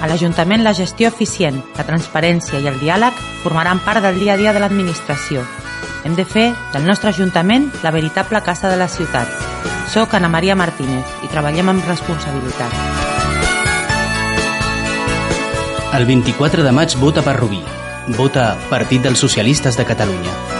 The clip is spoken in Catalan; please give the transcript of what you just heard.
A l'Ajuntament la gestió eficient, la transparència i el diàleg formaran part del dia a dia de l'administració. Hem de fer del nostre Ajuntament la veritable casa de la ciutat. Soc Ana Maria Martínez i treballem amb responsabilitat. El 24 de maig vota per Rubí. Vota Partit dels Socialistes de Catalunya.